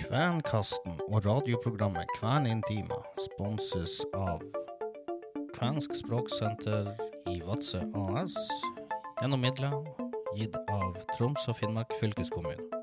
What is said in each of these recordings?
Kvenkasten og radioprogrammet Kven Intima sponses av Kvensk språksenter i Vadsø AS gjennom midler gitt av Troms og Finnmark fylkeskommune.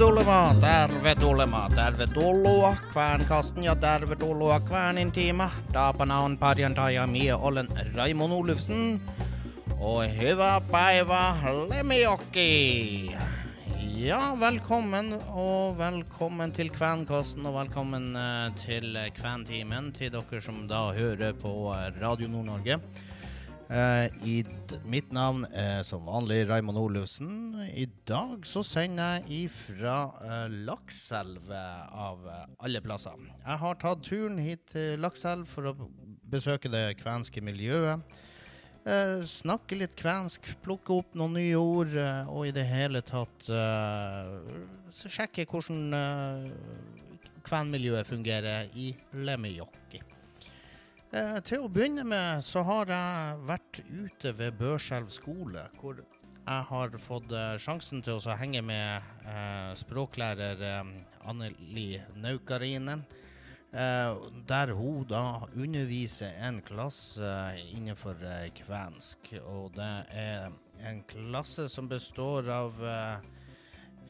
Tervetuloa, tervetuloa, tervetuloa Kvenkasten ja tervetuloa Kvenintima. Taapana on perjantai ja mie olen Raimon Olufsen. Og hyvä päivä Lemmijoki. Ja, velkommen og velkommen til Kvenkasten og velkommen eh, til Kventimen til dere som da hører på eh, Radio Nord-Norge. Eh, I mitt navn er som vanlig Raymond Olufsen. I dag så sender jeg ifra eh, Lakselv av eh, alle plasser. Jeg har tatt turen hit til Lakselv for å besøke det kvenske miljøet. Eh, snakke litt kvensk, plukke opp noen nye ord, eh, og i det hele tatt eh, sjekke hvordan kvenmiljøet fungerer i Lemmijoki. Eh, til å begynne med så har jeg vært ute ved Børselv skole, hvor jeg har fått eh, sjansen til å henge med eh, språklærer eh, Anneli Naukarinen. Eh, der hun da underviser en klasse innenfor eh, kvensk. Og det er en klasse som består av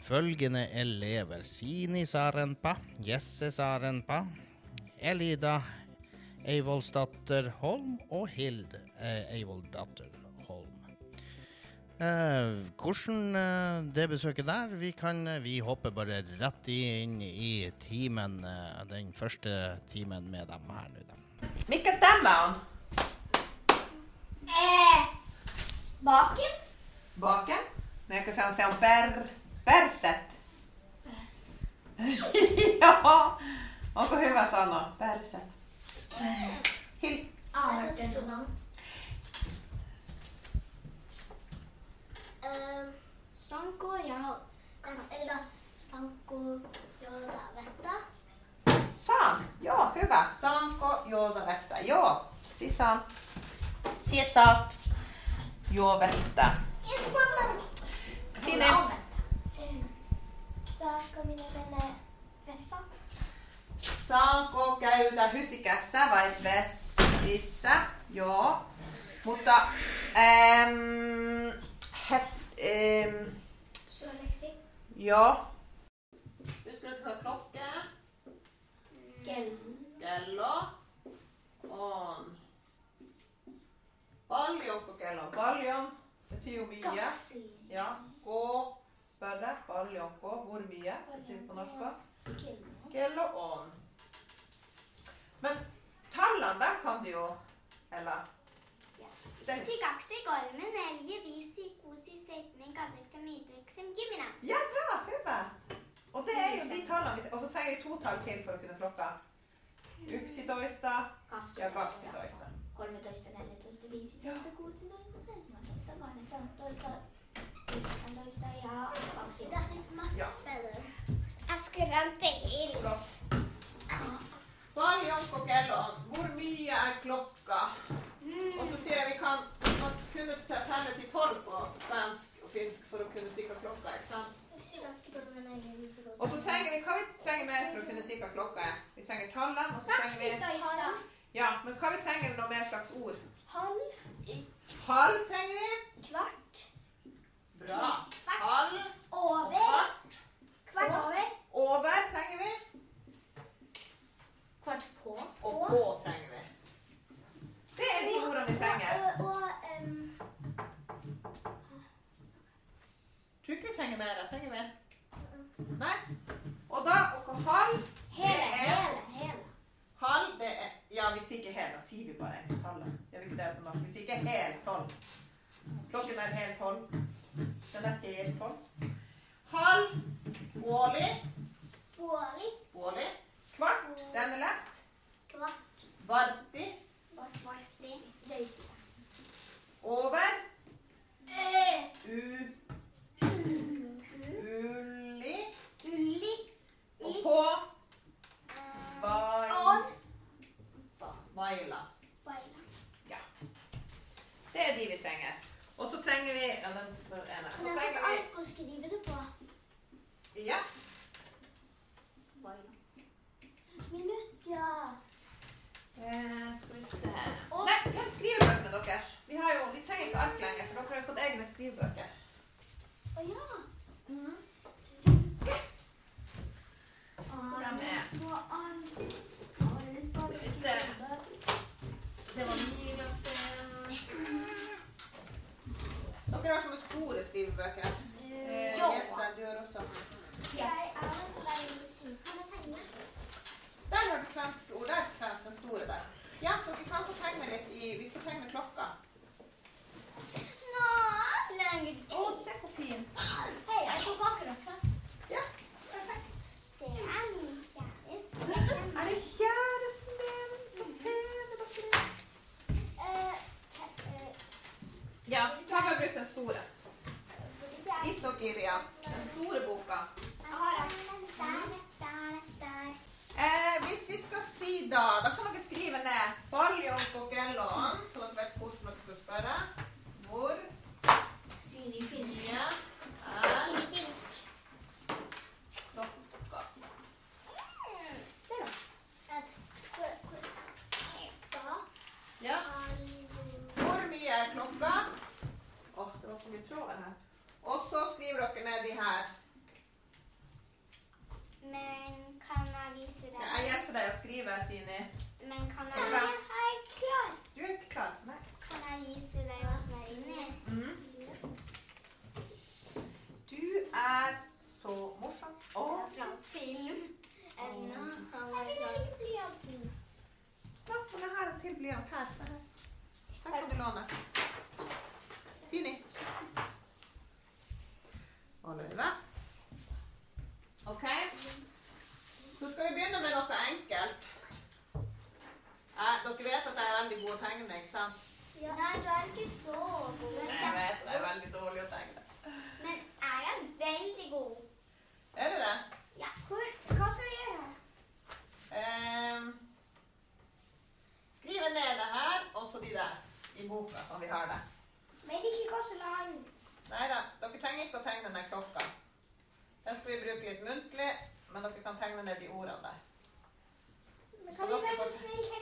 følgende elever. Sini Sarenpa, Jesse Sarenpa, Elida Eivoldsdatter Holm og Hild eh, Eivoldsdatter Holm. Eh, hvordan eh, det besøket der Vi kan eh, vi hopper bare rett inn i timen, eh, den første timen med dem her nå. da. Hvilken dem er han? Eh, baken? Baken? Meikö se on, se on per, perset? Joo. han hyvä sanoa? Perset. Hil- sanko ja... Vänta, eli sanko joota vettä. Saan, joo, hyvä. Saanko joota vettä? Joo, sisään. Sinä saat juo vettä. Sinä... Saanko minä mennä vessaan? Saanko käydä hysikässä vai vessissä? Joo. Mutta ähm, het, ähm, Suomeksi. joo. Husker du klokke? Kello. Kello on paljonko kello on? Paljon betyr jo mye. Kaksi. Ja. Gå, spørre. Paljonko. Hvor mye betyr det på norsk? Kello. Kello on. Men tallene, der kan du jo Eller? Ja, bra! Hyvä! Og det er jo de tallene vi Og så trenger vi to tall til for å kunne plukke. Yksitoista ja gaksidoista. 13, 14, 15, 16, 17, 18, 19, 20, ja 20. That is much Ja. better. Jeg skremte helt. Kello on? Hvor mye er klokka? Og så sier jeg vi kan man kunne te- telle til tolv på svensk og finsk for å kunne stikke klokka ikke sant? Yksi, kaksi, mer for å kunne stikke klokka er. Vi trenger tallene, og så trenger vi Ja, men hva vi trenger vi noe mer slags ord? Halv. Halv trenger vi. Kvart. Bra. Halv Over. kvart. Kvart over. Over trenger vi. Kvart på. Og på trenger vi. Det er de ordene vi trenger. Og, og um... Tror ikke vi trenger mer. Jeg trenger mer. Nei. Og da og halv hele, Det er- hele, hele. Halv, det er Ja, vi sier ikke hel, da sier vi bare tallet. Gjør vi ikke det på norsk? Vi sier ikke hel tolv. Klokken er hel tolv. Den er hel tolv. halv. Årlig. Årlig. Årlig. Kvart, den er lett. Kvart. Varti. Over. U. Ulli. Ulli. Og på. Bail. Baila. Ja. Det er de vi trenger. Og så trenger vi Ja, den spør skrive, Sini. Men kan jeg? Jeg er klar. Du er ikke klar? Nei. Kan jeg vise deg hva som er inni? Mm. Du er så morsom. Og fra film. Ennå. Han var sånn blyanten. Ja, men jeg har en til blyant her. Se her. Her kan du låne. Sini. Og Løyve. OK. Så skal vi begynne med noe enkelt. Eh, dere vet at jeg er veldig god å tegne, ikke sant? Ja. Nei, du er ikke så god. Jeg vet jeg er veldig dårlig å tegne. Men jeg er veldig god. Er du det? Ja. Hvor, hva skal vi gjøre? Um, skrive ned det her, og så de der i boka, som vi har det. Vet ikke hva som la. Nei da, dere trenger ikke å tegne den klokka. Den skal vi bruke litt muntlig, men dere kan tegne ned de ordene der. Men kan vi være så snill?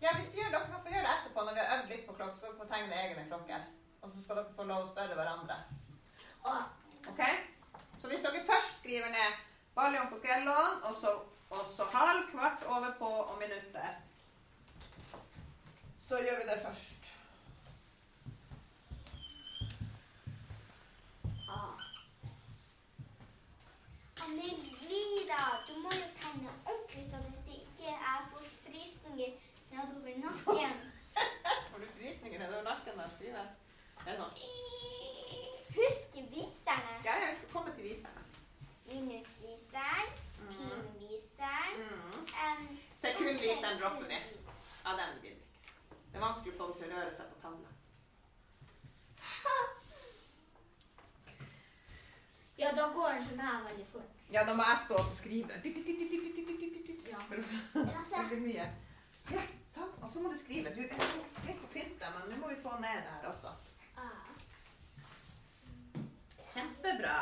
Ja, vi skal gjøre, Dere kan få gjøre det etterpå når vi har øvd litt på klokka. Så skal dere få tegne egne klokker. Og så skal dere få lov å spørre hverandre. Ok? Så hvis dere først skriver ned Baljon på Kellon, og så, og så halv, kvart, over på og minutter, så gjør vi det først. Annelida, du må jo tegne ordentlig sånn at det ikke er for frysninger nedover nakken. Får du frysninger nedover nakken jeg skriver? Det er sånn. Husk viserne. Ja, jeg skal komme til viserne. Minuttviseren, timeviseren, Mm. em, Sekundviseren dropper vi. Ja, den vil vi ikke. Det er vanskelig å få dem til å røre seg på tallene. Ja, da går den sånn her veldig fort. Ja, da må jeg stå og skrive. Ja. For det blir mye. Ja, sånn. Og så må du skrive. Du er flink på å pynte, men nå må vi få ned det her også. Ah. Kjempebra,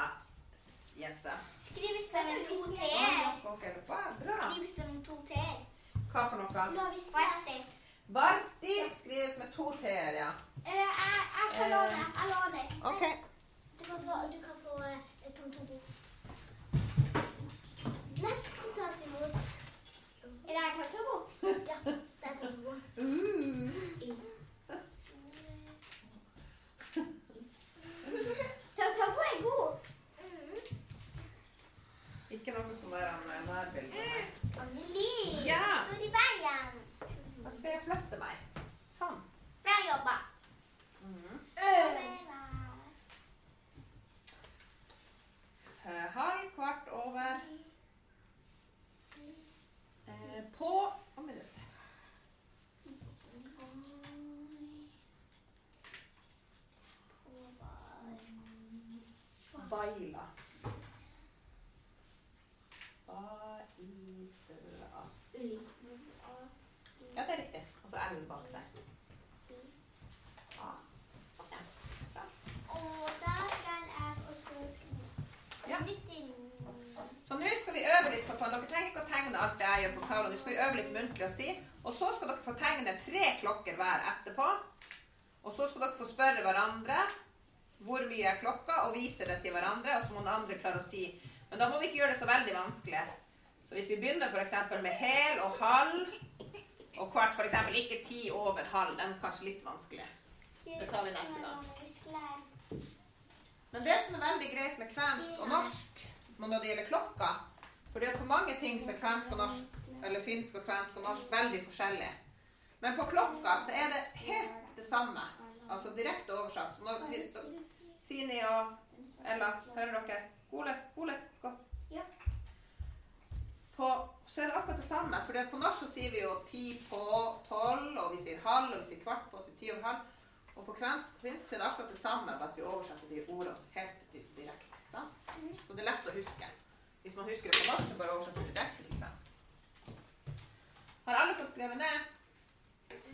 Jesse. Skrives det med to t-er? det med to t-er? Hva for noe? Barti. Barti skrives med to t-er, ja. Eh, Jeg, jeg kan låne. Jeg låner. OK. Du kan få, du kan få eh, Tom Tobo. Neste kontant imot. Er det her Tom Tobo? Ja, det er. Uh. Tom er god. Mm. Ikke noe som er nærbilde. Mm. Anneli, Ja. står i veien. Da skal jeg flytte meg. Sånn. Bra jobba. Mm. Eh, halv kvart over eh, på og minutt. Baila. Baila. Ja, det er riktig. Og så er hun bak der. Ja, sånn, ja. Bra. Og da skal jeg også skrive Ja. inn. Så nå skal vi øve litt på Dere trenger ikke å tegne alt det jeg gjør på tavla. Nå skal vi øve litt muntlig å si. Og så skal dere få tegne tre klokker hver etterpå. Og så skal dere få spørre hverandre hvor mye er klokka, og vise det til hverandre. Og så må den andre klare å si. Men da må vi ikke gjøre det så veldig vanskelig. Så hvis vi begynner f.eks. med hel og halv og kvart, f.eks. ikke ti over halv, den er kanskje litt vanskelig. Det tar vi neste gang. Men det som er veldig greit med kvensk og norsk når det gjelder klokka For det er på mange ting som er kvensk og norsk, eller finsk og kvensk og norsk veldig forskjellig. Men på klokka så er det helt det samme. Altså direkte oversatt. Så når så, Sini og Ella, hører dere? Ole, Ole, gå. Ja. På, så er det akkurat det samme. For på norsk så sier vi jo ti på tolv, og vi sier halv, og vi sier kvart på, og vi sier ti over halv. Og på kvensk finsk er det akkurat det samme, bare at vi oversetter de ordene helt direkte. sant? Så det er lett å huske. Hvis man husker det på norsk, så bare oversetter det direkte til kvensk. Har alle fått skrevet ned?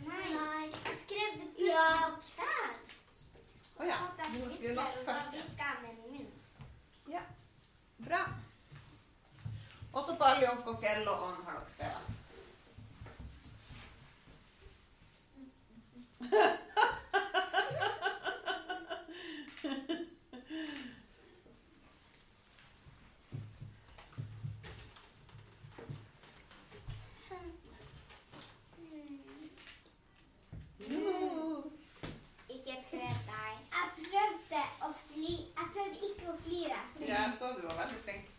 Nei. Jeg skrev det plutselig på kvensk. Å ja. Så Du må skrive norsk først. ja. Ja. Bra. Og så Baljonk og Gell og Ånd har dere skrevet. Ikke prøv deg. Jeg prøvde å fly. Jeg prøvde ikke å flire. Ja, jeg så du var veldig flink.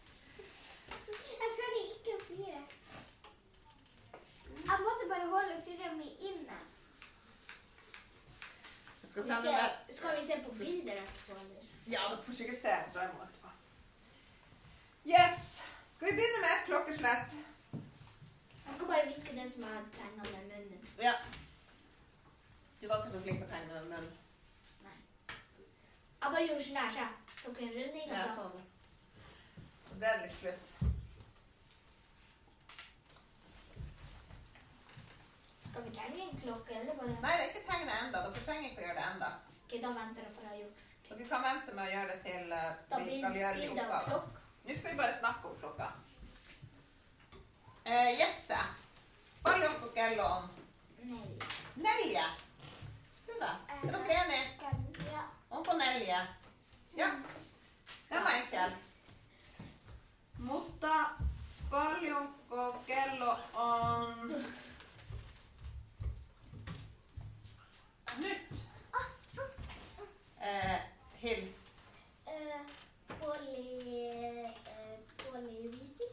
Jeg prøvde ikke å flire. Jeg måtte bare holde fyra mi inne. Jeg skal sende med. Skal vi se på bilder etterpå, eller? Ja, dere får sikkert se så jeg må etterpå. Yes. Skal vi begynne med et klokkeslett? Jeg skal bare hviske det som jeg har tegna med munnen. Ja. Du var ikke så flink å tegne med munnen. Jeg bare gjorde sånn her, så jeg tok en runding, og Ja, så sånn. Så det er litt pluss. Skal vi tegne en klokke, eller bare Nei, det er ikke tegne enda. Dere trenger ikke å gjøre det enda. Ok, da venter jeg for jeg har gjort Dere kan vente med å gjøre det til uh, Da vi skal gjøre de oppgavene. Nå skal vi bare snakke om klokka. Uh, Jesse. Baljonk og Gellon. Nelje. Nelje. da. Er dere enige? Ja. Onkel Nelje. Ja. Det er meg selv. Mutta, Baljonk og Gellon. Nytt. Eh, Hill. Eh, Polly eh, Polly Visi.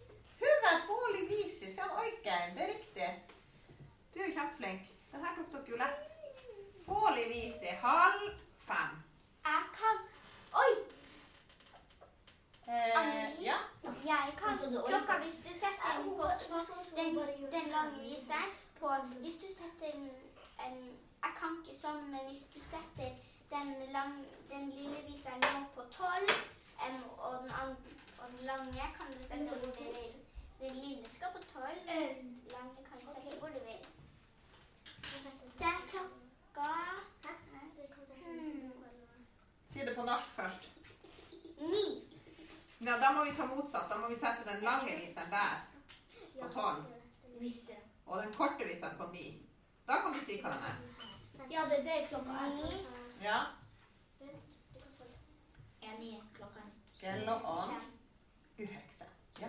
Hyvä puoli viisi, se on oikein, det är riktigt. Du er jo kjempeflink. Den her tok dere jo lett. Puoli viisi, halv fem. Jeg kan Oi! Eh, Anneli? ja. Jeg kan Altså, det- klokka hvis du setter den på to, den, den lange viseren på Hvis du setter den en, Jeg sånn, men hvis du setter den, lang, den lille viseren nå på tolv, em, og, den og den lange kan du sette hvor du vil. Den lille skal på tolv, og den lange kan du sette hvor du vil. Det er klokka hmm, Si det på norsk først. ni. Ja, da må vi ta motsatt. Da må vi sette den lange viseren der, på tolv, og den korte viseren på ni. Da kan du si hva den er. Ja, det, det er klokka Ni. Ja. er ni klokka. Uhekse. Ja.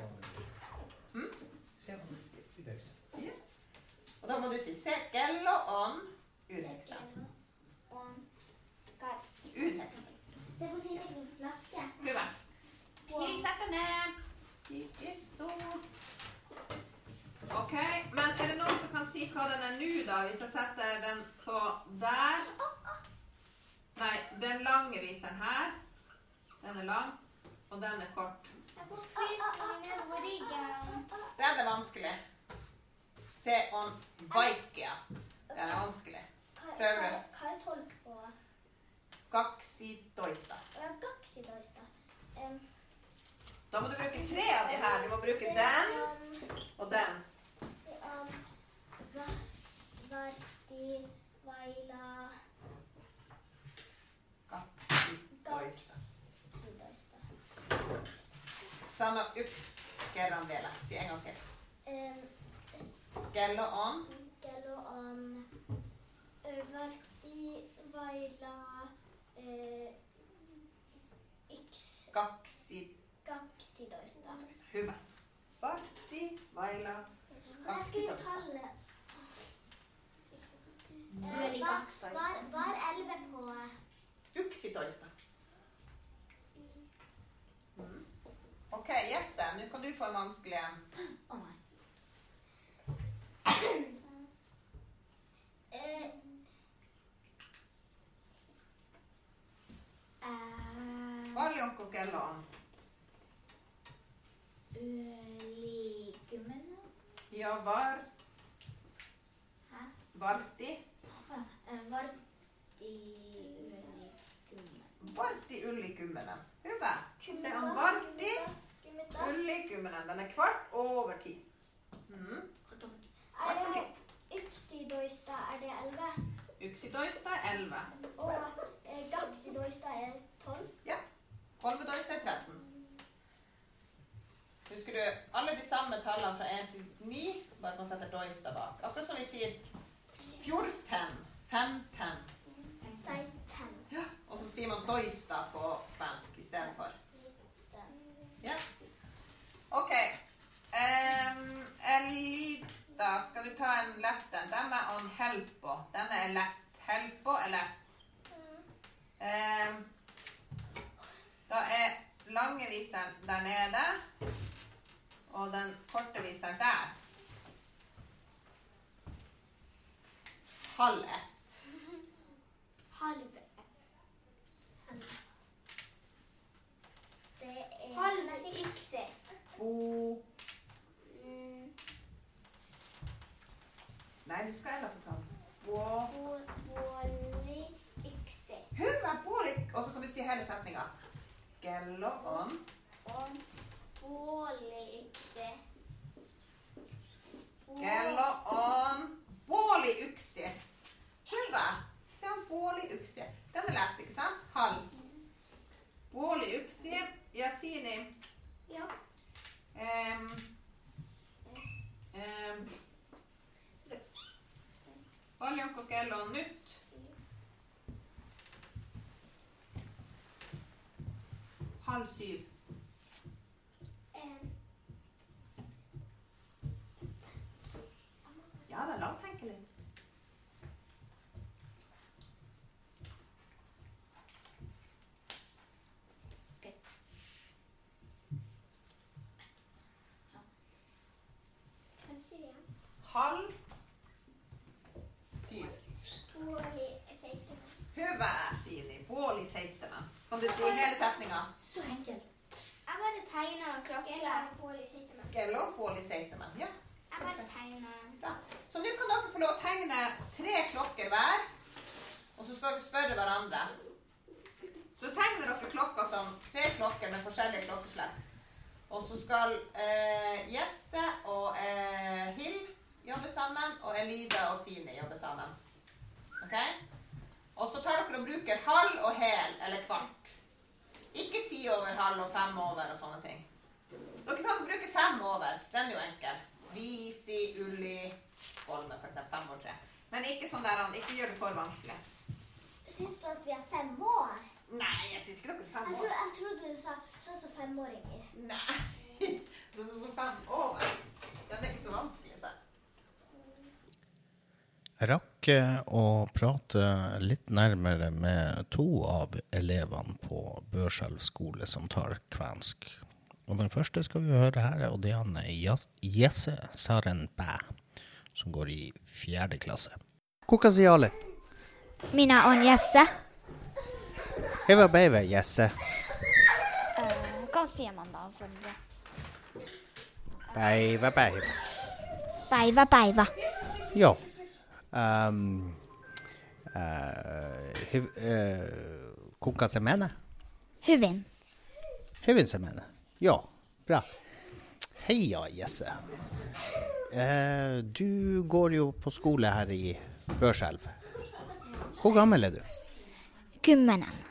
Og da må du si sekel og ånd uhekse. Uhekse. Se på flaske. Hili, sett ned. Ikke stor. OK, men er det noen som kan si hva den er nå, da? Hvis jeg setter den på der Nei, den lange viseren her. Den er lang, og den er kort. Det er det. Den er vanskelig. Se on vaikea. Den er vanskelig. Prøver du? Hva er tolk på? Kaksi toista. Og jeg gaksi doista. Um, Da må du bruke tre av de her. Du må bruke den og den. Um, va- Varti, vaila, Kaksi toista. doista. Sano yksi kerran vielä. Si en gang til. Um, Kello on kello on ö, varti, vaila, ö, yksi, kaksi kaksitoista. Hyvä. Vartti, vaila, Jeg skriver 12. tallet. Du Eh, er elve var-. Var, var på Yksitoista. Mm. OK, Jesse, nå kan du få en vanskelig en. Å nei. eh, eh, Paljon kello on? Likumene. Ja, var. Hæ? Vartti. Varti ylikumen. Vartti yli kymmenen. Hyvä. Se on vartti yli kymmenen. Den er kvart over ti. Mm. Det yksitoista er det elleve? er elve. Og eh, gaksitoista er tolv? Kolvetoista er 13. Husker du alle de samme tallene fra 1 til 9, bare at man setter doista bak. Akkurat som vi sier 14, 15, Ja, og så sier man doista på kvensk istedenfor. Ja. OK. Um, Elita, skal du ta en lett en? Den er on helpo. Denne er lett. Helpo er lett. Um, da er langeviseren der nede, og den korte viseren der. Halv ett. Halv ett. Det er Halv ykse. Bo Mm, Nei, du skal enda få ta den. Bo bo- Båli ykse. Hyvä puoli. Og så kan du si hele setninga. Kello on Og båli ykse. Kello on puoli yksi. Hyvä. Se on puoli. Den er lett, ikke sant? Halv. Puoli yksi. Ja Sini, Ja. Um, um, paljonko kello on nyt? Halv syv. Ja, det er langt, tenker litt. Kan du si det igjen? Halv syv. Høve. Hyvä, Sini. Puoli seitsemän. Kan du si hele setninga? Så enkelt. Jeg bare tegner klokken. Båli seitsemän. Kello puoli seitsemän. Ja. Jeg bare. Bra. Så nå kan dere få lov å tegne tre klokker hver, og så skal dere spørre hverandre. Så tegner dere klokka som tre klokker med forskjellige klokkeslett. Og så skal eh, Jesse og eh, Hill jobbe sammen, og Elida og Sini jobber sammen. Ok? Og så tar dere og bruker halv og hel eller kvart. Ikke ti over halv og fem over og sånne ting. Dere kan bruke fem over. Den er jo enkel. Visi, ulli, Holme, for eksempel. Fem og tre. Men ikke sånn der, ikke gjør det for vanskelig. Syns du at vi er fem år? Nei, jeg syns ikke dere er fem Jeg, tro, år. jeg trodde du sa sånn som femåringer. Nei. sånn sånn fem over. Den er ikke så vanskelig. Jeg rakk eh, å prate litt nærmere med to av elevene på Børselv skole som tar kvensk. Og den første skal vi høre her, og det er han Jesse Saren Bæ, som går i fjerde klasse. Kuka sier alle? Mina on Jesse. Heva beive, Jesse. Hva sier man da for det? Beiva, beiva. Päivä, päivä. Ja. Um, uh, hyv, uh, kuka Semene? Huvin. Huvin Semene. Ja, bra. Heia, Jesse. Uh, du går jo på skole her i Børselv. Hvor gammel er du? Kummenen.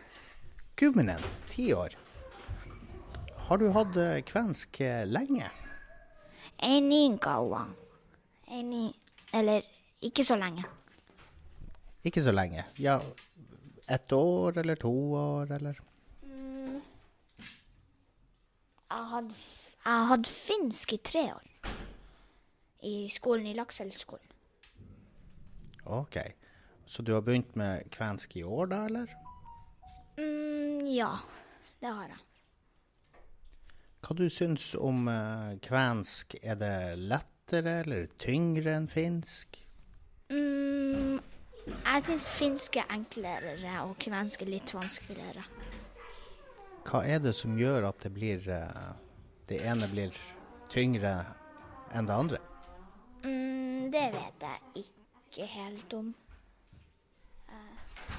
Kummenen? ti år. Har du hatt eh, kvensk eh, lenge? Ei niin kauan. Eller ikke så lenge. Ikke så lenge. Ja, ett år eller to år, eller? Jeg hadde, jeg hadde finsk i tre år. I skolen, i Lakselvskolen. Ok. Så du har begynt med kvensk i år, da, eller? Mm, ja, det har jeg. Hva du syns om eh, kvensk? Er det lettere eller tyngre enn finsk? Mm, jeg syns finsk er enklere, og kvensk er litt vanskeligere. Hva er det som gjør at det blir eh, Det ene blir tyngre enn det andre? Mm, det vet jeg ikke helt om. Eh,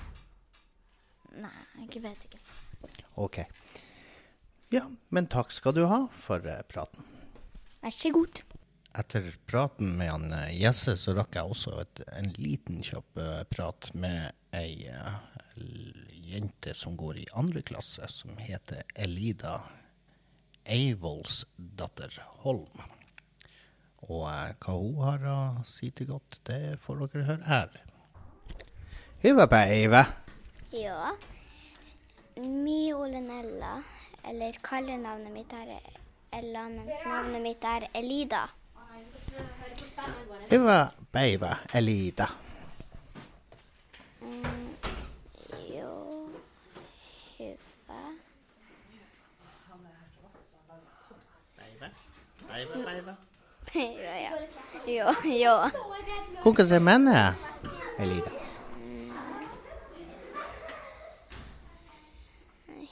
nei, jeg vet ikke. OK. Ja, men takk skal du ha for eh, praten. Vær så god. Etter praten med han eh, Jesse, så rakk jeg også et, en liten kjapp eh, prat med ei eh, jente som går i andre klasse, som heter Elida Eivoldsdatter Holm. Og hva hun har å si til godt, det får dere høre her. Hyva på Eive. Ja. Mi Olenella, eller kallenavnet mitt er Ella, mens navnet mitt er Elida. Hyvä päivä, Elida. Jo, hyvä. Päivä, päivä. ja, ja. Jo, jo. Kuinka se menee, Elida?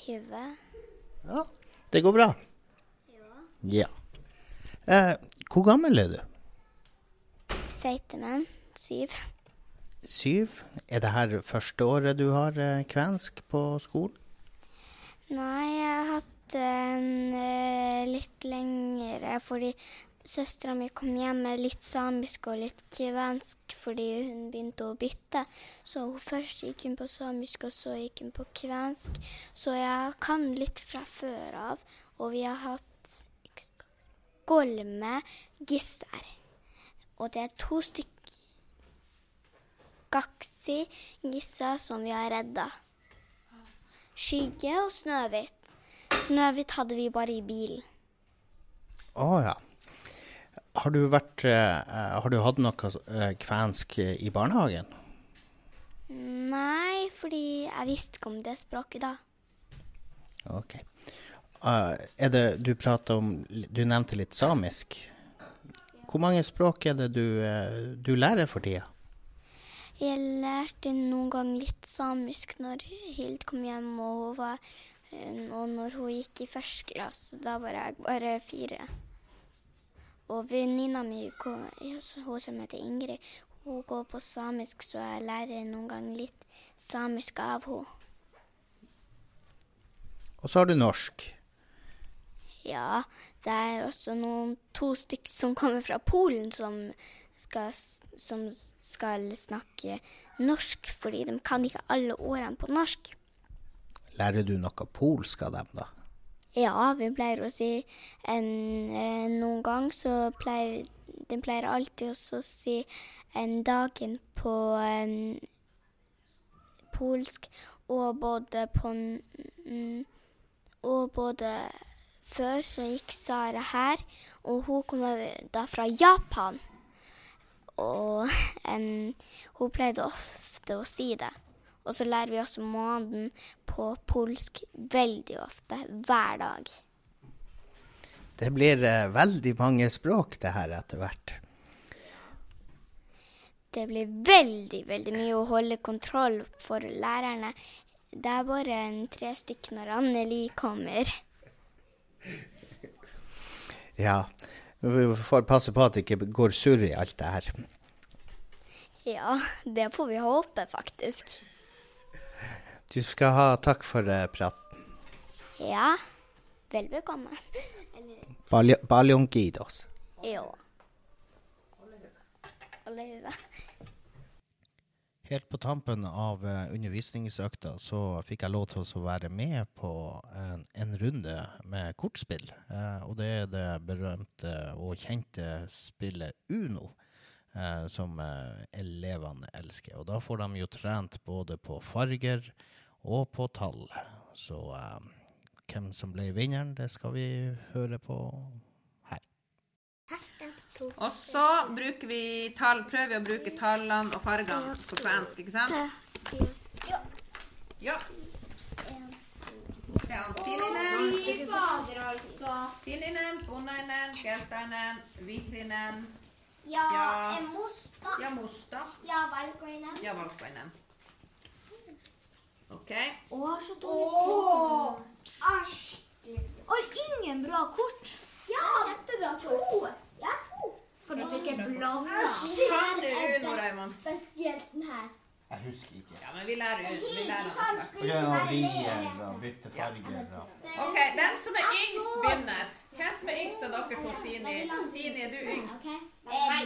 Hyvä. Ja, det går bra. Ja. Eh, hvor gammel er du? Seitemen, syv. Syv. Er det her første året du har eh, kvensk på skolen? Nei, jeg har hatt den eh, litt lengre fordi søstera mi kom hjem med litt samisk og litt kvensk fordi hun begynte å bytte. Så først gikk hun på samisk, og så gikk hun på kvensk. Så jeg kan litt fra før av. Og vi har hatt golme gisser. Og det er to stykker gaksi gisser som vi har redda. Skygge og Snøhvit. Snøhvit hadde vi bare i bilen. Å ja. Har du vært eh, Har du hatt noe eh, kvensk i barnehagen? Nei, fordi jeg visste ikke om det språket da. Ok. Uh, er det Du prata om Du nevnte litt samisk. Hvor mange språk er det du, eh, du lærer for tida? Jeg lærte noen gang litt samisk når Hild kom hjem og, hun var, eh, og når hun gikk i første klasse. Da var jeg bare fire. Og venninna mi, hun som heter Ingrid, hun går på samisk, så jeg lærer noen gang litt samisk av henne. Og så har du norsk. Ja, det er også noen to stykker som kommer fra Polen som skal, som skal snakke norsk, fordi de kan ikke alle årene på norsk. Lærer du noe polsk av dem, da? Ja, vi pleier å si em, eh, Noen gang så pleier de pleier alltid å si em, dagen på em, polsk, og både på Og både før så gikk Sara her, og hun kommer da fra Japan. Og em, hun pleide ofte å si det. Og så lærer vi også måneden på polsk veldig ofte, hver dag. Det blir eh, veldig mange språk det her etter hvert. Det blir veldig, veldig mye å holde kontroll for lærerne. Det er bare en tre stykker når Anneli kommer. Ja. Vi får passe på at det ikke går surr i alt det her. Ja, det får vi håpe, faktisk. Du skal ha takk for uh, praten. Ja, vel bekomme. Balj- Baljongidos. Ja. Alle Helt på tampen av eh, undervisningsøkta så fikk jeg lov til å være med på en, en runde med kortspill. Eh, og det er det berømte og kjente spillet Uno, eh, som eh, elevene elsker. Og da får de jo trent både på farger og på tall. Så eh, hvem som ble vinneren, det skal vi høre på. Og så bruker vi tall, prøver vi å bruke tallene og fargene på svensk, ikke sant? Ja. Se han Sininen, altså. Sininen, Bonainen, Geltainen, Vihrinen, Ja, Ja. en musta. ja Musta, Ja, valkoinen. ja Valkoinen. OK. Å, så dårlig kort. Æsj. Har ingen bra kort. Ja, kjempebra. To. Ja, to. For du det ikke blanda. Kan du Uno, Raymond? Spesielt den her. Jeg husker ikke. Ja, men vi lærer ut. Vi lærer ut. den. Skulle den og bytte farger OK, den som er yngst, begynner. Hvem som er yngst av dere to, Sini? Sini, er du yngst? Eh, Nei.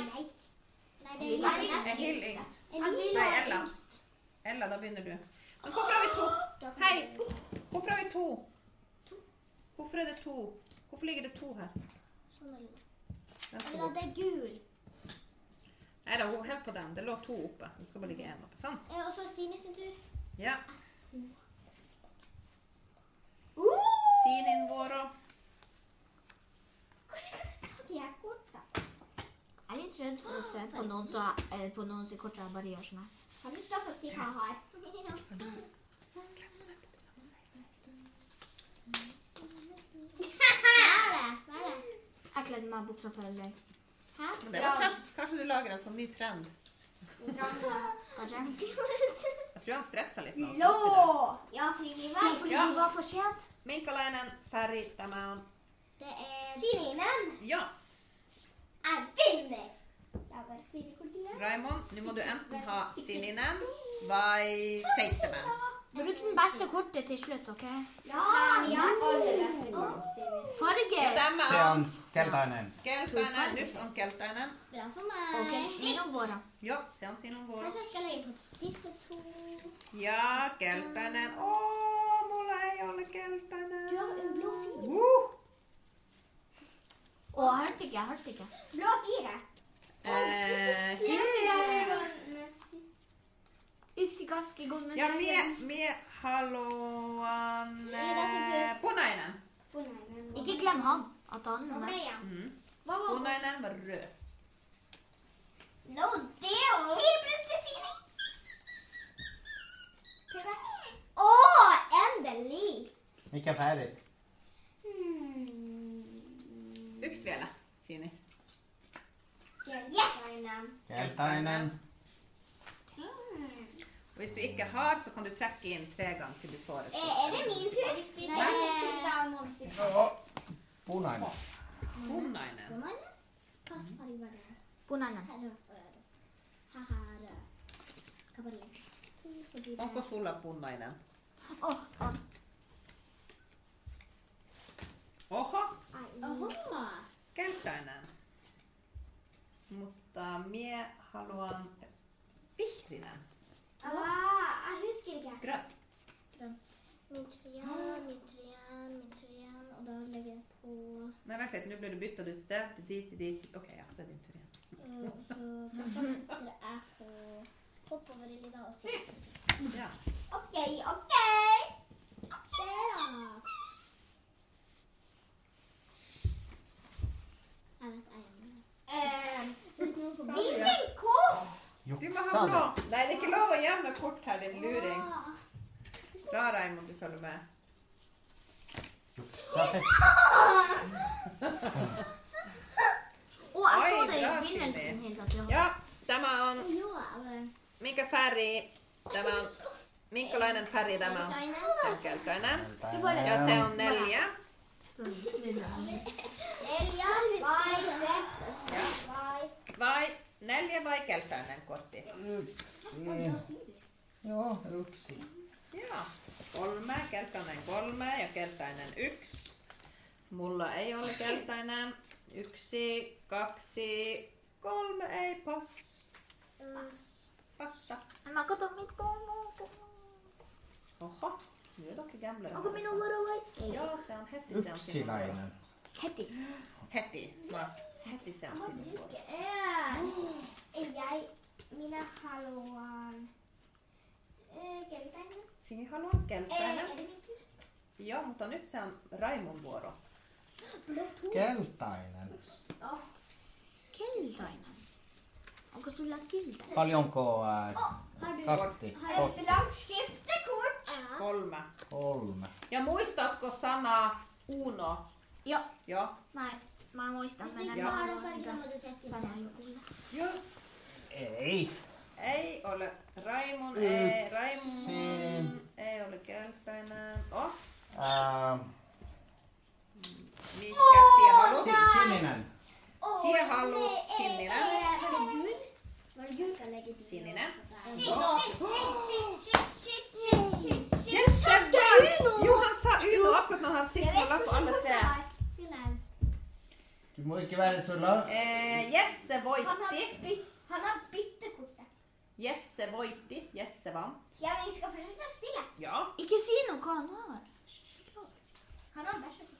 Det er Hill yngst? Nei, Ella. Ella, da begynner du. Men hvorfor har vi to? Hei! Hvorfor har vi to? Hvorfor er det to? Hvorfor ligger det to her? Sånn er det. Eller det er gul. Nei da, hev på den. Det lå to oppe. Det skal bare ligge én oppe. Sånn. Og så Sine sin tur. Ja. Uh! Sinin vår her? Jeg er litt redd for å se på noen som eh, på noen som kort jeg bare gjør sånn her. Kan du stå for å si hva jeg har? Hva er det? Hva er det? Jeg kledde meg i buksa for deg. Hæ? Men det var tøft. Kanskje du lager en sånn ny trend. Kanskje? Jeg tror han stressa litt. med å Lå! snakke der. Ja, fordi vi var, fordi Ja. vi var for sent. Minkalainen, Ferry, Daman. Det er Sininen. Ja. Jeg vinner! Det er bare fire. Raymond, nå må du enten ha Sininen, Vai, Seitemen. Bruk den beste kortet til slutt, OK? Ja, vi har aller beste kort. Farge. Daman, Keltainen. Nusk og Geltainen. Bra for meg. Sino våre. Ja, se han sier noen våre. Kanskje jeg skal på. Ja, Geltainen. Å, molei, alle Geltainen. Du har en blå fire. Uh. Å, hørte ikke, hørte ikke. Blå fire. Eh, Yksi kaski gunne. ja, med, med halloan eh, Bonainen. Ikke glem han. At han er ble med. jeg? Mhm. Hva var Bonainen var rød. No deal! Fire pluss til Sini. Å, endelig! Ikke ferdig. Hmm. Uksfjellet, Sini. Yes! Keltainen. Hmm. Og hvis du ikke har, så kan du trekke inn tre ganger til du får et. kort. Er det min tur? Nei, det min tur. Da må du si Bonainen. Bonainen. Bonainen? Hva farge var det? Bonainen. Her er er rød. Hva var det? Onko sulla Bonainen? Å, å. Oho, Oho. Keltainen. Mutta mie haluan Vihrinen. Ah, jeg husker ikke. Grønn. Min trian, min trian, min trian og da legger jeg på Nei, vent litt. Nå ble du bytta ut til det, til dit, til dit. OK, ja. Det er din tur igjen. Og så jeg på Hopp over i lilla og sier Ja. OK, OK. Da. Jeg vet jeg er med. Eh, Hvis noen får? Du må ha blå. Nei, det er ikke lov å gjemme kort her, din luring. Bra, Raymond, du følger med. Og jeg så det i begynnelsen helt at ja. Ja, er Ja, Minka Ferry. Deman. Minkalainen Ferry, dem er han. bare Ja, se om Nelje. Elja, vai, vai. Vai. Nelje vai Kelkainen kortti. Ja, uksi. Ja. Kolme, Keltainen kolme ja Keltainen yksi. Mulla ei ole Keltainen. Yksi, kaksi, kolme ei pass. Passa. Mä katon mit koulu. Oho, nyt onkin gambler. Onko vai? Ei. Joo, se on heti se on. Yksiläinen. Heti. Heti, snart. Heti se on sinun vuoro. Jeg, minä haluan eh, keltainen. Sinä haluat Eh, Keltainen. är det min tur? Joo, mutta nyt se on Raimon vuoro. Blått hår. Keltainen. Oh. Keltainen. Onko sulla keltainen? Paljonko äh, Har du kartti? har Kortti. ett blankt skiftekort? Kolme. Kolme. Ja muistatko sanaa Uno? Joo. Joo. Mä, mä muistan mennä Joo. Bara färgerna du sett sanoa jokulle. Joo. Ei. Ei ole Raimon, ei Raimon, Yksi. ei ole Keltainen. Oh, Ähm, mikä sinä haluat? si- sininen. Sinä haluat sininen. Var det gul? Var det gul? Kan lägga till. Sininen. Shit, shit, shit, shit, shit, shit, shit, shit. Jesse vann! Jo, han sa Uno akkurat når han sist var på alle tre. Du må ikke være så lang. Eh, Jesse har, bytt, han har byttekortet. Jesse voitti. Jesse vant. Ja, men vi skal fortsette å spille. Ja. Ikke si noe hva han har. Han har bæsjekort.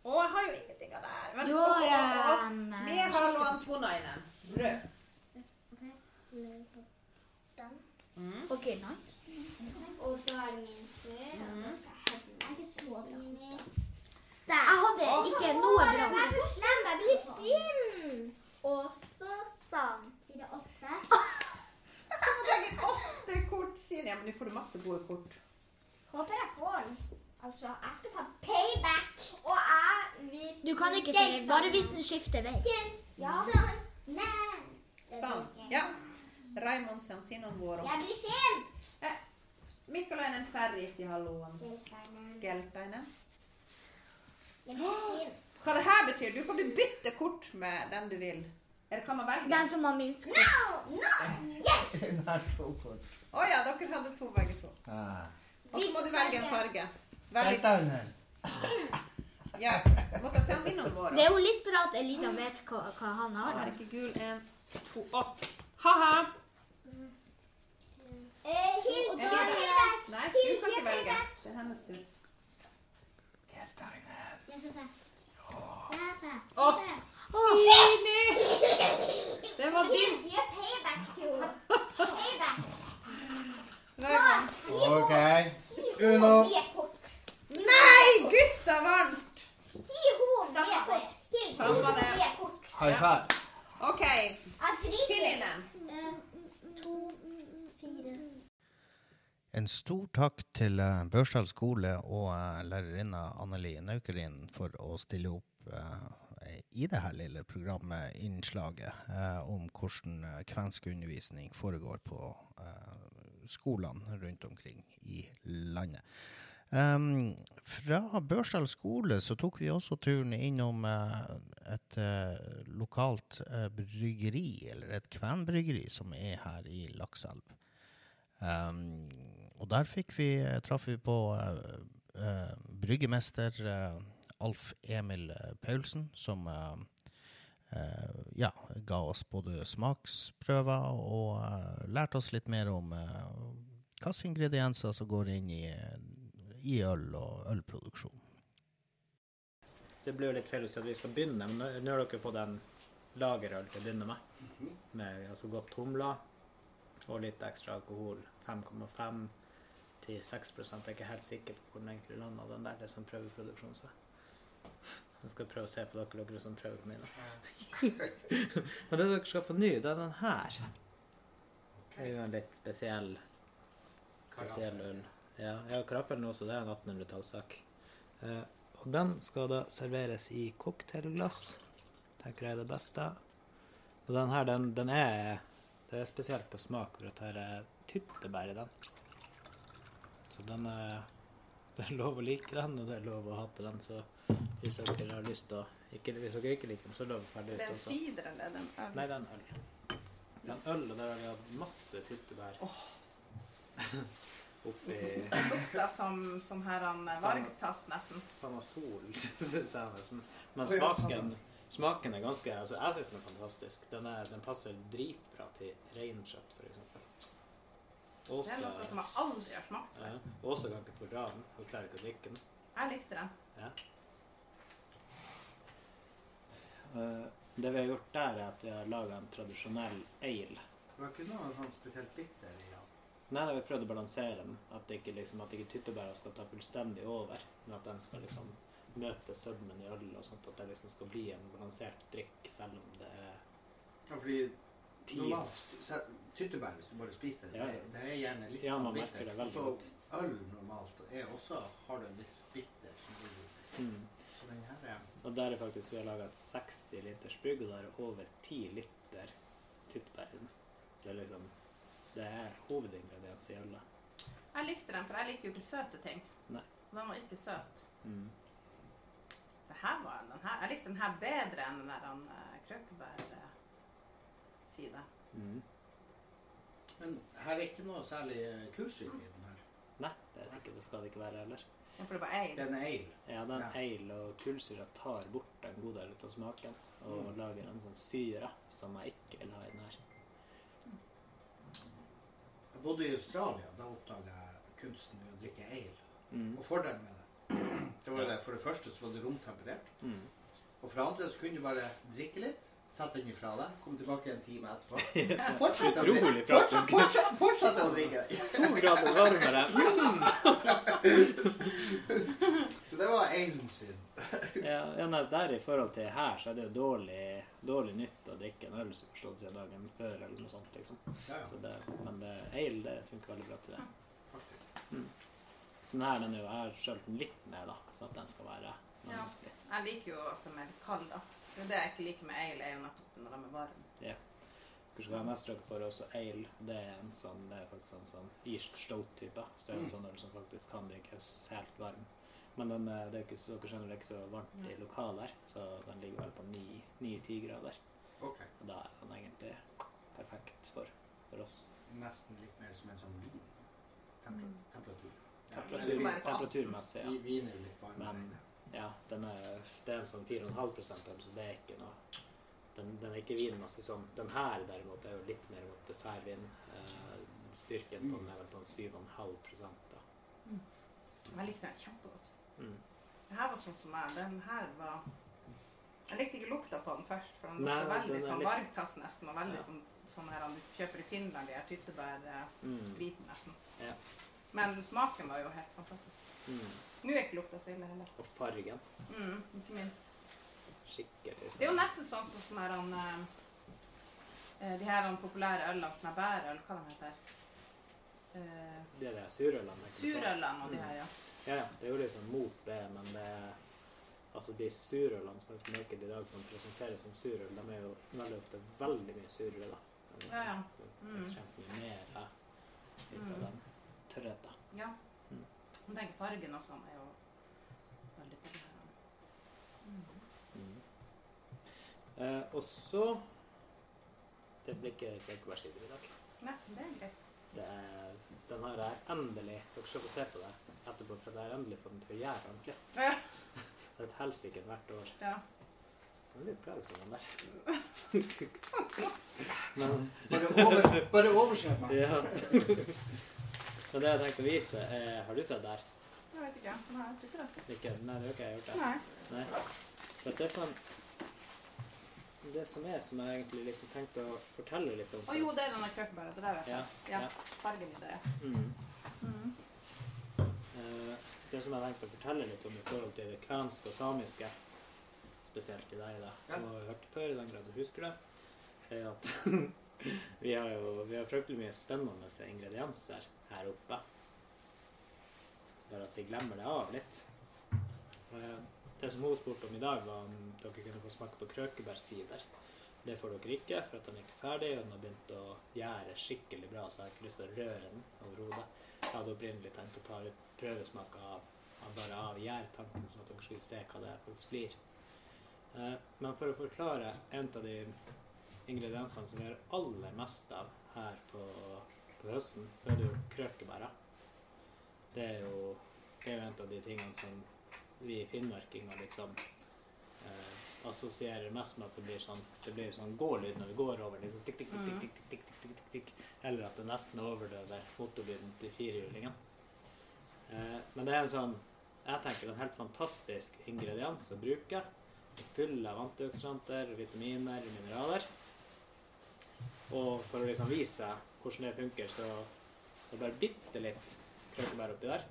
Å, jeg har jo ingenting av det her. Vent, Jo, å, å, å. um, Me haluan punainen. Rød. Den. Mm. Ok, nice. Og så er det min og Mm. jeg. Jeg er ikke så bra. Jeg hadde ikke noe bra. bra. er så slem. Jeg blir sint. Og så blir Fire, åtte. Jeg legge åtte kort, Signe. Ja, men nå får du masse gode kort. Håper jeg får den. Altså, jeg skal ta payback. Og jeg vil Du kan ikke si det, bare hvis den skifter vei. Ja. Men. Sånn. Ja. Raimond sen sinun vuoro. Jeg blir sint. Mikkalainen sier haluan. Keltainen. Keltainen. Hva det her betyr? Du kan du bytte kort med den du vil. Eller kan man velge? Den som har minst. No! No! Yes! Den har to kort. Å ja, dere hadde to begge to. Ah. Og så må du velge en farge. Velg, ja. Måtte se om vinneren vår. Det er jo litt bra at Elina vet hva, hva han har. Er ikke gul. En, to, opp. Ha-ha. Hilde, Hild, En Hild, til. Nei, du kan ikke velge. Det er hennes tur. Se. Sini! Det var din. Ok. Uno. Nei, gutta vant! Samme det. High five. OK. Sininen. Eh, To, fire En stor takk til uh, Børsdal skole og eh, lærerinna Anneli Naukelin for å stille opp eh, i det her lille programmet, innslaget, eh, om hvordan kvensk undervisning foregår på eh, skolene rundt omkring i landet. Um, fra Børsdal skole så tok vi også turen innom uh, et uh, lokalt uh, bryggeri, eller et kvenbryggeri, som er her i Lakselv. Um, og der fikk vi, traff vi på eh, eh, bryggemester eh, Alf Emil eh, Paulsen, som eh, eh, ja, ga oss både smaksprøver og eh, lærte oss litt mer om uh, hvilke ingredienser som går inn i, i øl og ølproduksjon. det blir jo litt feil å si at vi skal begynne, men nå- nå har dere fått en lagerøl til å begynne med. Med altså godt humler og litt ekstra alkohol. 5,5 til 6 Jeg er ikke helt sikker på hvor den egentlig landa, den der. Det er sånn prøveproduksjon, så. Jeg skal prøve å se på dere, dere som prøver på mine. Men det dere skal få ny, det er den her. Det er jo en litt spesiell spesiell øl. Ja, ja karaffelen også, det er en 1800-tallssak. Eh, og den skal da serveres i cocktailglass. Tenker jeg er det beste. Og den her, den, den er Det er spesielt på smak, for at her er tyttebær i den. Så den er Det er lov å like den, og det er lov å hate den, så hvis dere har lyst til å ikke, Hvis dere ikke liker den, så er lov å ferdig Det er en sider eller er det øl? Nei, det er en øl. Det er en øl, og der har vi hatt masse tyttebær. Oppi Det lukter som, som her han eh, vargtass nesten. samme sol, syns jeg nesten. Men smaken, smaken er ganske altså Jeg syns den er fantastisk. Den, er, den passer dritbra til reinkjøtt, f.eks. Det er noe som jeg aldri har smakt før. ja, Åse kan ikke fordra den. Hun klarer ikke å drikke den. Jeg likte den. Ja. Eh, det vi har gjort der, er at vi har laga en tradisjonell ale. Det var ikke noe sånn spesielt bitter i den. Nei, da vi prøvd å balansere den. At det ikke, liksom, at ikke tyttebæra skal ta fullstendig over. Men at den skal liksom møte sødmen i øl og sånt. At det liksom skal bli en balansert drikk, selv om det er Ja, fordi. Normalt tyttebær, hvis du bare spiser det, Ja. det, det er gjerne litt Ja, sånn godt. så øl normalt er også, har du en viss bitter mm. Så den her er Og der er faktisk vi har laga et 60 liters brygg, og der er over 10 liter tyttebær inne. Så det er liksom Det er hovedingrediens i ølet. Jeg likte den, for jeg liker jo ikke søte ting. Nei. Den var ikke søt. Mm. Det her var den her. Jeg likte den her bedre enn den der han, krøkebær-side. Mm. Men her er ikke noe særlig eh, kullsyre i den her. Nei, det, er ikke, det skal det ikke være heller. Ja, for det var ale. Den er eil. Ja, den Ja. eil og kullsyra tar bort en god del av smaken og Mm. lager en sånn syre som jeg ikke vil ha i den her. Jeg bodde i Australia, da oppdaga jeg kunsten ved å drikke eil. Mm. Og fordelen med det, det var jo det, for det første så var det romtemperert. Mm. Og for det andre så kunne du bare drikke litt, sette den ifra deg, kom tilbake en time etterpå. Fortsett å drikke. Fortsett, praktisk. fortsette, fortsette å drikke. To grader varmere. Så det var én synd. Ja, ja, nei, der i forhold til her, så er det jo dårlig, dårlig nytt å drikke en øl som forstått siden dagen før, eller noe sånt, liksom. Ja, ja, Så det, men det, ale, det funker veldig bra til det. faktisk. Så den her, den er jo, jeg har skjølt den litt ned, da, sånn at den skal være Ja. menneskelig. Jeg liker jo at de er kald, kalde. da. Det er det jeg ikke liker med ale, er jo nettopp når de er varme. Dere skal ha mest dere for også ale. Det er en sånn, det er faktisk en sånn irsk stout-type. Så det er en Mm. sånn øl som faktisk kan drikkes helt varm. Men den, er- det er ikke, så- dere skjønner, det er ikke så varmt i lokalet her, så den ligger vel på 9-10 grader. Ok. Og da er den egentlig perfekt for, for oss. Nesten litt mer som en sånn vin. Temper temperatur. Temperatur, på temperaturmessig, ja. vi- Vin er litt varmere. Ja, den er, det er en sånn 4,5 øl, så det er ikke noe den, den er ikke vinmessig sånn. Den her derimot er jo litt mer mot dessertvin. Eh, styrken på den er vel på en 7,5 da. Jeg likte den kjempegodt. Mm. Det her var sånn som meg. Den her var Jeg likte ikke lukta på den først, for den lukta veldig den sånn litt- vargtass nesten. Og veldig Ja. sånn, sånn her du kjøper i Finland, de her tyttebærbiten Mm. nesten. Ja. Men smaken var jo helt fantastisk. Mm. Nå er ikke lukta så ille heller. Og fargen. Mm, ikke minst. Skikkelig Det er jo nesten sånn som sånn her han eh, De her han populære ølene som er bærøl, hva de heter eh, Det er det surølene. Surølene og de Mm. her, ja. Ja, ja. Det er jo liksom mot det, men det er Altså, de surølene som er på markedet i dag, som presenteres som surøl, de er jo veldig ofte veldig mye surere, da. Ja, ja. Mm. Ekstremt mye mer eh, ut av Mm. den tørrheten. ja. Jeg tenker fargen og sånn er jo veldig på det her. Mm. Mm. Eh, og så Det blir ikke kvekebærsider i dag. Nei, det er greit. Det er, den har jeg endelig Dere skal få se på det etterpå, for jeg har endelig fått den til å gjøre ordentlig. Ja. Det er et helsike hvert år. Ja. Det blir plagsom, den der. Men Bare, over, bare overse meg. ja. Men det jeg tenkte å vise, er Har du sett der? Jeg vet ikke. Nei, jeg tror ikke det. Ikke, nei, det har ikke jeg gjort. det. Nei. Nei. For det som Det som er, som jeg egentlig liksom tenkte å fortelle litt om Å jo, det er denne kjøkkenbæra. Det der er Ja. Ja. ja. Fargen i det. Mm. Mm. Uh, Det som jeg tenkte å fortelle litt om i forhold til det kvenske og samiske, spesielt i deg, da, Ja. og hørt det før, i den grad du husker det, er at vi har jo vi har fryktelig mye spennende ingredienser her oppe. Bare at vi glemmer det av litt. Eh, Det som hun spurte om i dag, var om dere kunne få smake på krøkebærsider. Det får dere ikke, for at den er ikke ferdig, og den har begynt å gjære skikkelig bra, så jeg har ikke lyst til å røre den overhodet. Jeg hadde opprinnelig tenkt å ta ut prøvesmak av, av bare av gjærtanken, sånn at dere skulle se hva det faktisk blir. Eh, men for å forklare en av de ingrediensene som vi gjør aller mest av her på, på høsten, så er det jo krøkebæra. Det er jo, det er jo en av de tingene som vi finnmarkinger liksom eh, assosierer mest med at det blir sånn det blir sånn gålyd når vi går over. Liksom, tikk, tikk, tikk, tikk, tikk, tikk, tikk, tikk, tikk, tikk, eller at det nesten overdøver motorlyden til firehjulingen. Eh, men det er en sånn jeg tenker en helt fantastisk ingrediens å bruke. Full av antioksidanter, vitaminer, mineraler. Og for å liksom vise hvordan det funker, så er det bare bitte litt krøkebær oppi der.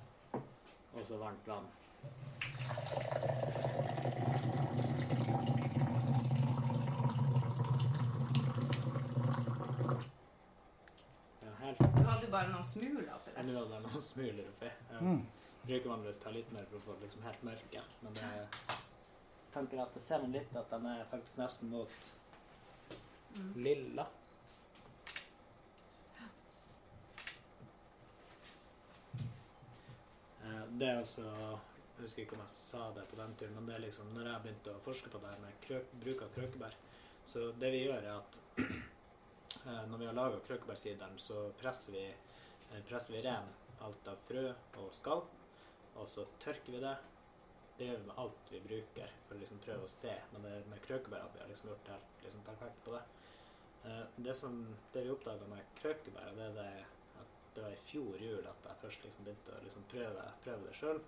Og så varmt vann. Ja, helt Du hadde bare noen smuler oppi Jeg der. nå hadde jeg noen smuler oppi. Ja. Mm. Bruker vanligvis ta litt mer for å få det liksom helt mørke. Men det tenker at det ser man litt at den er faktisk nesten mot Mm. lilla. Eh, Det er altså Jeg husker ikke om jeg sa det på den turen, men det er liksom når jeg begynte å forske på det her med krøk, bruk av krøkebær Så det vi gjør, er at eh, når vi har laga krøkebærsideren, så presser vi, eh, presser vi ren alt av frø og skall, og så tørker vi det. Det gjør vi med alt vi bruker for å liksom prøve å se, men det er med krøkebær at vi har liksom gjort det helt liksom perfekt på det. Eh, Det, som, det vi oppdaga med krøkebær, det er det det var i fjor jul at jeg først liksom begynte å liksom prøve, prøve det sjøl.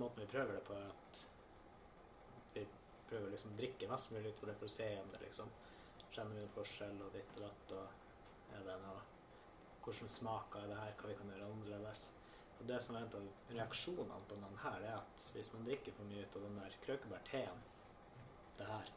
Måten vi prøver det på, er at vi prøver å liksom drikke mest mulig ut av det for å se om det liksom Kjenner vi noen forskjell og ditt og datt, og er det noe Hvordan smaker er det her, hva vi kan gjøre annerledes. Og det som er en av reaksjonene på den her, er at hvis man drikker for mye ut av den der krøkebærteen, det her,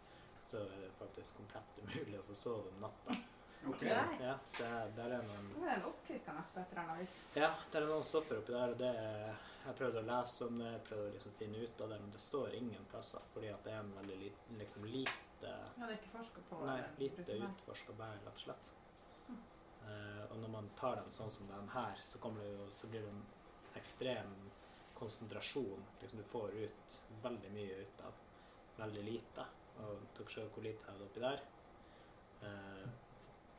så er det faktisk komplett umulig å få sove om natta. Ok. Nei. Ja, så der er noen Det er en oppkvikkende på et eller annet vis. ja, det er noen stoffer oppi der, og det er, jeg prøvde å lese om det, prøvde å liksom finne ut av det, men det står ingen plasser, fordi at det er en veldig lite, liksom lite, Ja, det er ikke forska på. nei, lite utforska bær, rett og slett. Uh, og når man tar den sånn som den her, så, det jo, så blir det en ekstrem konsentrasjon. Liksom du får ut veldig mye ut av veldig lite. Og dere ser hvor lite jeg hadde oppi der. Eh,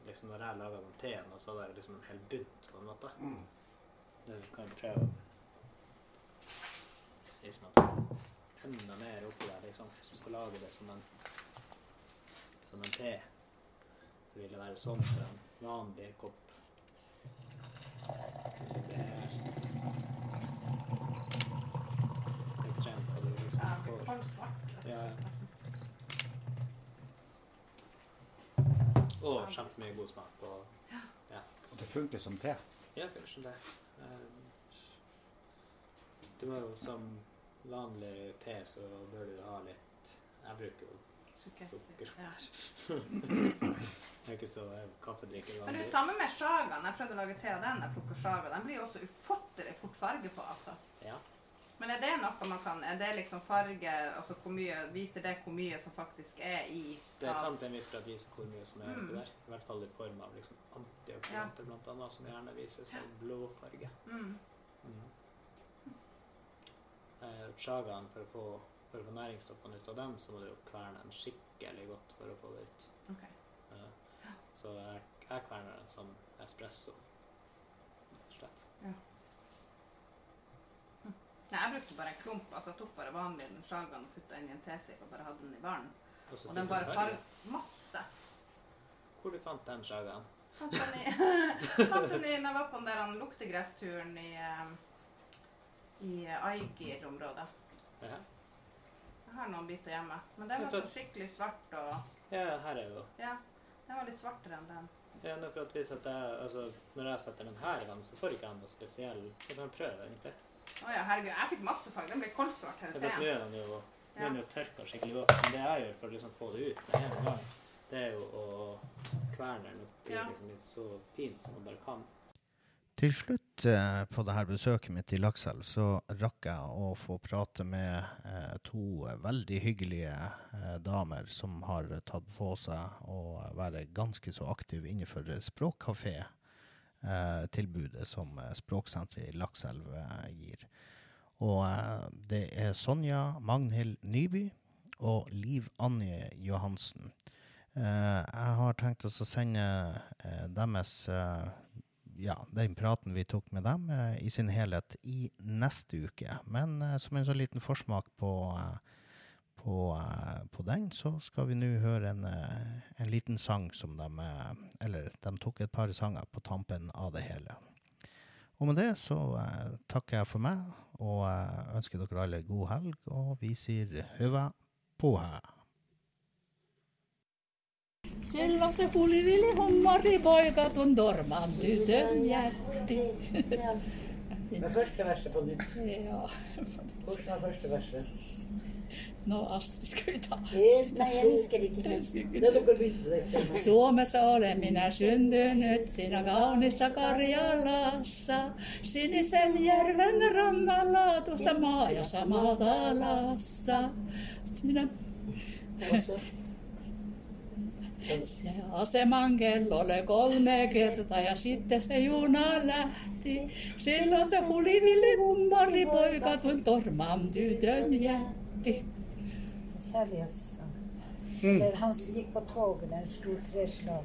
liksom når jeg laga den teen, så hadde jeg liksom en hel bunt på en måte. Mm. Det kan jeg prøve. å Si som at enda mer oppi der, liksom. Hvis du skal lage det som en, som en te, så vil det være sånn for en vanlig kopp. Det er ekstremt Det er liksom Ja, kolsvart. rett Ja. slett. Og kjempemye god smak. Og Og det funker som te. Ja, det funker det. te. Du må jo som vanlig te, så bør du ha litt Jeg bruker jo Sukker. sukker. Ja. Jeg er ikke så eh, kaffedrikker Men det er jo samme med sjagaen. Jeg prøvde å lage te av den. Jeg plukker sjaga. Den blir jo også ufattelig fort farge på. altså. Ja. Men er det noe man kan Er det liksom farge altså hvor mye, Viser det hvor mye som faktisk er i Det kan til en viss grad vise hvor mye som er Mm. der. I hvert fall i form av liksom antioksidanter, blant annet, som gjerne vises som blå farge. mm. Mm. Eh, Chagaen, for å, få, for å få næringsstoffene ut av dem, så må du jo kverne den skikkelig godt for å få det ut. Okay. Uh, Så jeg, jeg kverner den som espresso. slett. Ja. Nei, jeg brukte bare en klump. altså Jeg tok bare vanlig den shagaen og putta inn i en tesikk og bare hadde den i baren. Og Og den bare farg masse. Hvor du fant den chagaen? Fant den i, fant den i når jeg var på den der luktegressturen i, eh, i Aigir-området. Ja. Jeg har noen biter hjemme. Men den var så skikkelig svart og Ja, her er jo Ja, den var litt svartere enn den. Det er for at hvis at jeg, altså, Når jeg setter den her i vann, så får ikke jeg noe spesiell Jeg kan prøve, egentlig. Å ja, herregud. Jeg fikk masse farge. Den ble koldsvart hele Jeg nå er den jo, nå er den jo tørka skikkelig opp. Men det jeg gjør for å liksom få det ut med en gang, det er jo å kverne den opp Ja. liksom, litt så fint som man bare kan. Til slutt eh, på det her besøket mitt i Lakselv så rakk jeg å få prate med eh, to veldig hyggelige eh, damer som har tatt på seg å være ganske så aktive innenfor språkkafé-tilbudet som eh, Språksenteret i Lakselv eh, gir. Og eh, det er Sonja Magnhild Nyby og Liv Anje Johansen. Eh, jeg har tenkt å sende eh, deres eh, ja, den praten vi tok med dem eh, i sin helhet i neste uke. Men eh, som en sånn liten forsmak på, eh, på, eh, på den, så skal vi nå høre en, eh, en liten sang som de eh, Eller de tok et par sanger på tampen av det hele. Og med det så uh, takker jeg for meg, og uh, ønsker dere alle god helg, og vi sier høva på her. Selvä se hulivili hommari poikat on dorman tytön jätti. Men første verset på nytt. Ja. Hvordan er første verset? No Astrid, ska vi ta? Nei, jeg husker ikke helt. Det er noe lyd på det stemmen. Suomessa olen minä syntynyt siinä kaunissa Karjalassa. Sinisen järven rannalla tuossa maajassa matalassa. Siinä Også, Se aseman kello oli kolme kertaa ja sitten se juna lähti. Silloin se hulivilli hummari poika tuon torman tytön jätti. Kjærlighetssang. er han som gikk på toget der han slo tre slag.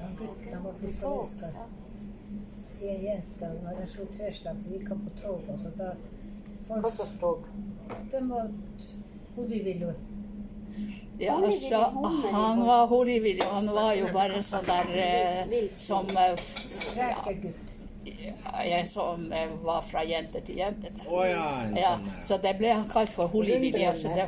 Han gutten han var blitt forelska i en jente. og Når han slo tre slag, så gikk han på toget. og Så da hva slags tog? Den var Hodivillo. Ja, altså, han var hulivilli. Han var jo bare sånn der eh, som eh, Rækegutt. Ja, som eh, var fra jente til jente. Oh, ja, Ja, sånn eh, så det ble han kalt for hulivilli. Altså det,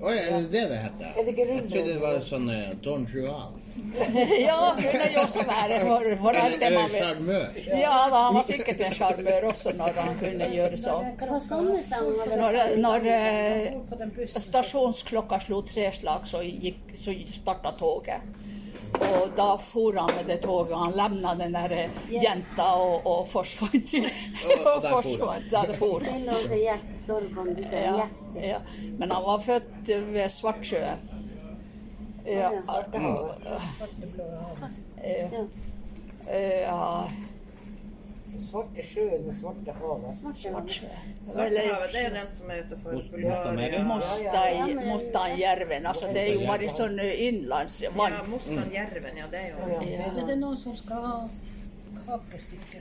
Å ja, er det det det heter? Er det Jeg trodde det var sånn eh, Don Juan. ja, kunne jo også være for, for alt det Eller man vet. sjarmør. Ja, da, han var sikkert en sjarmør også når han kunne gjøre sånn. Når, når eh, For på den bussen. stasjonsklokka slo tre slag, så, gikk, så starta toget. Og da for han med det toget. Han lemna den der jenta og, og forsvant. Og- og Og der for han. forsvant. Der for han. Ja, ja. Men han var født ved Svartsjøen. Ja. Ja. Ja. Svarte sjøen og svarte havet. Svarte havet, det er jo den som er utenfor Bulgaria. Mostanjärven. Altså, det er jo bare sånn innlandsvann. Ja, Mostanjärven, ja, det er jo Ja. Er det noen som skal ha kakestykke?